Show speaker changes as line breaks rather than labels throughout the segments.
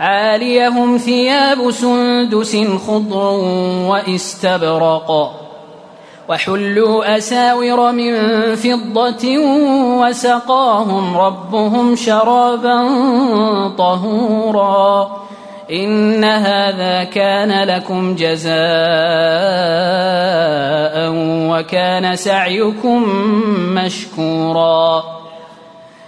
عاليهم ثياب سندس خضر واستبرق وحلوا أساور من فضة وسقاهم ربهم شرابا طهورا إن هذا كان لكم جزاء وكان سعيكم مشكورا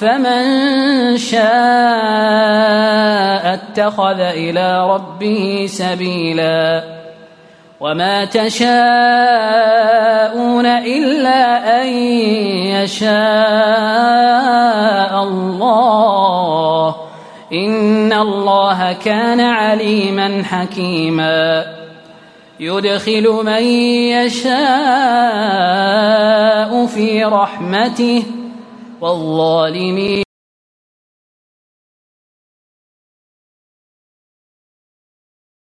فمن شاء اتخذ إلى ربه سبيلا وما تشاءون إلا أن يشاء الله إن الله كان عليما حكيما يدخل من يشاء في رحمته والظالمين